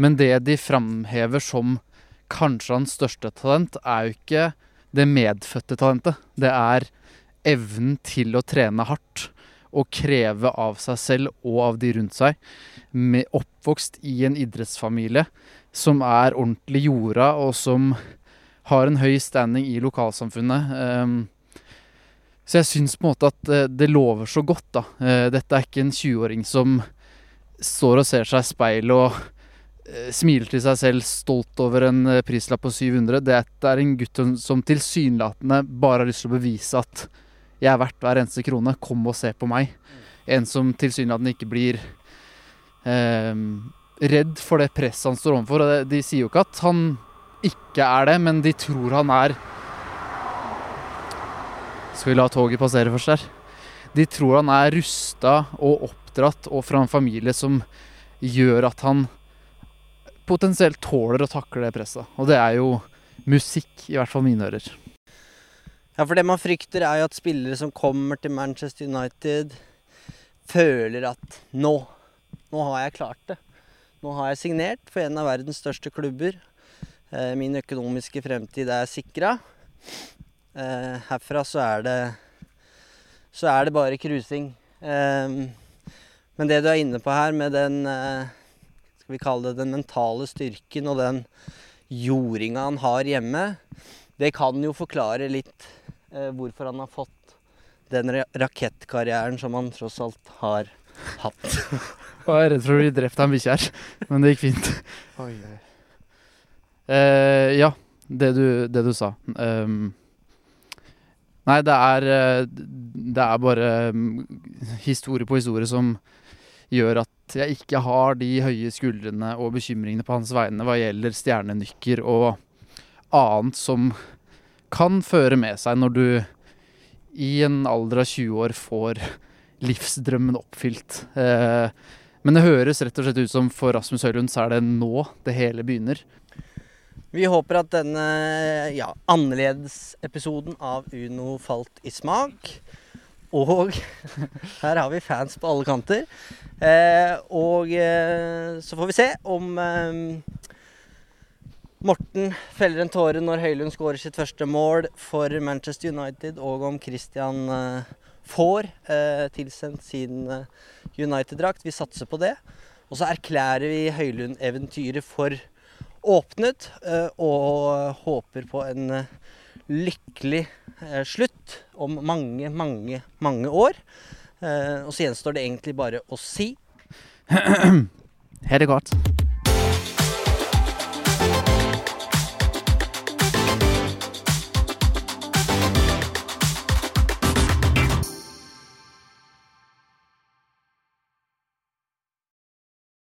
Men det de framhever som kanskje hans største talent, er jo ikke det medfødte talentet. Det er evnen til å trene hardt og kreve av seg selv og av de rundt seg. Med oppvokst i en idrettsfamilie som er ordentlig jorda, og som har en høy standing i lokalsamfunnet. Ehm, så jeg syns på en måte at eh, det lover så godt, da. Eh, dette er ikke en 20-åring som står og ser seg i speilet og Eh, smiler til seg selv stolt over en eh, prislapp på 700. Dette er en gutt som- tilsynelatende bare har lyst til å bevise at jeg er verdt hver eneste krone. Kom og se på meg. En som tilsynelatende ikke blir ehm, redd for det presset han står overfor. Og de sier jo ikke at han ikke er det, men de tror han er Skal vi la toget passere først her? De tror han er rusta og oppdratt og fra en familie som gjør at han potensielt tåler å takle det presset. Og det er jo musikk, i hvert fall mine ører. Ja, for det man frykter er jo at spillere som kommer til Manchester United, føler at nå, nå har jeg klart det. Nå har jeg signert for en av verdens største klubber. Eh, min økonomiske fremtid er sikra. Eh, herfra så er det så er det bare cruising. Eh, men det du er inne på her med den eh, skal vi kalle det den mentale styrken og den jordinga han har hjemme, det kan jo forklare litt eh, hvorfor han har fått den ra rakettkarrieren som han tross alt har hatt. Jeg var redd for å bli drept av en bikkje her, men det gikk fint. Eh, ja, det du, det du sa. Ehm, nei, det er eh, Det er bare mm, historie på historie som gjør at jeg ikke har de høye skuldrene og bekymringene på hans vegne hva gjelder stjernenykker og annet som kan føre med seg når du i en alder av 20 år får livsdrømmen oppfylt. Eh, men det høres rett og slett ut som for Rasmus Høylund så er det nå det hele begynner. Vi håper at denne ja, annerledesepisoden av Uno falt i smak. Og her har vi fans på alle kanter. Eh, og eh, så får vi se om eh, Morten feller en tåre når Høylund skårer sitt første mål for Manchester United, og om Christian eh, får eh, tilsendt sin eh, United-drakt. Vi satser på det. Og så erklærer vi Høylund-eventyret for åpnet, eh, og håper på en eh, lykkelig Eh, slutt om mange, mange, mange år. Eh, og så gjenstår det egentlig bare å si Ha det godt.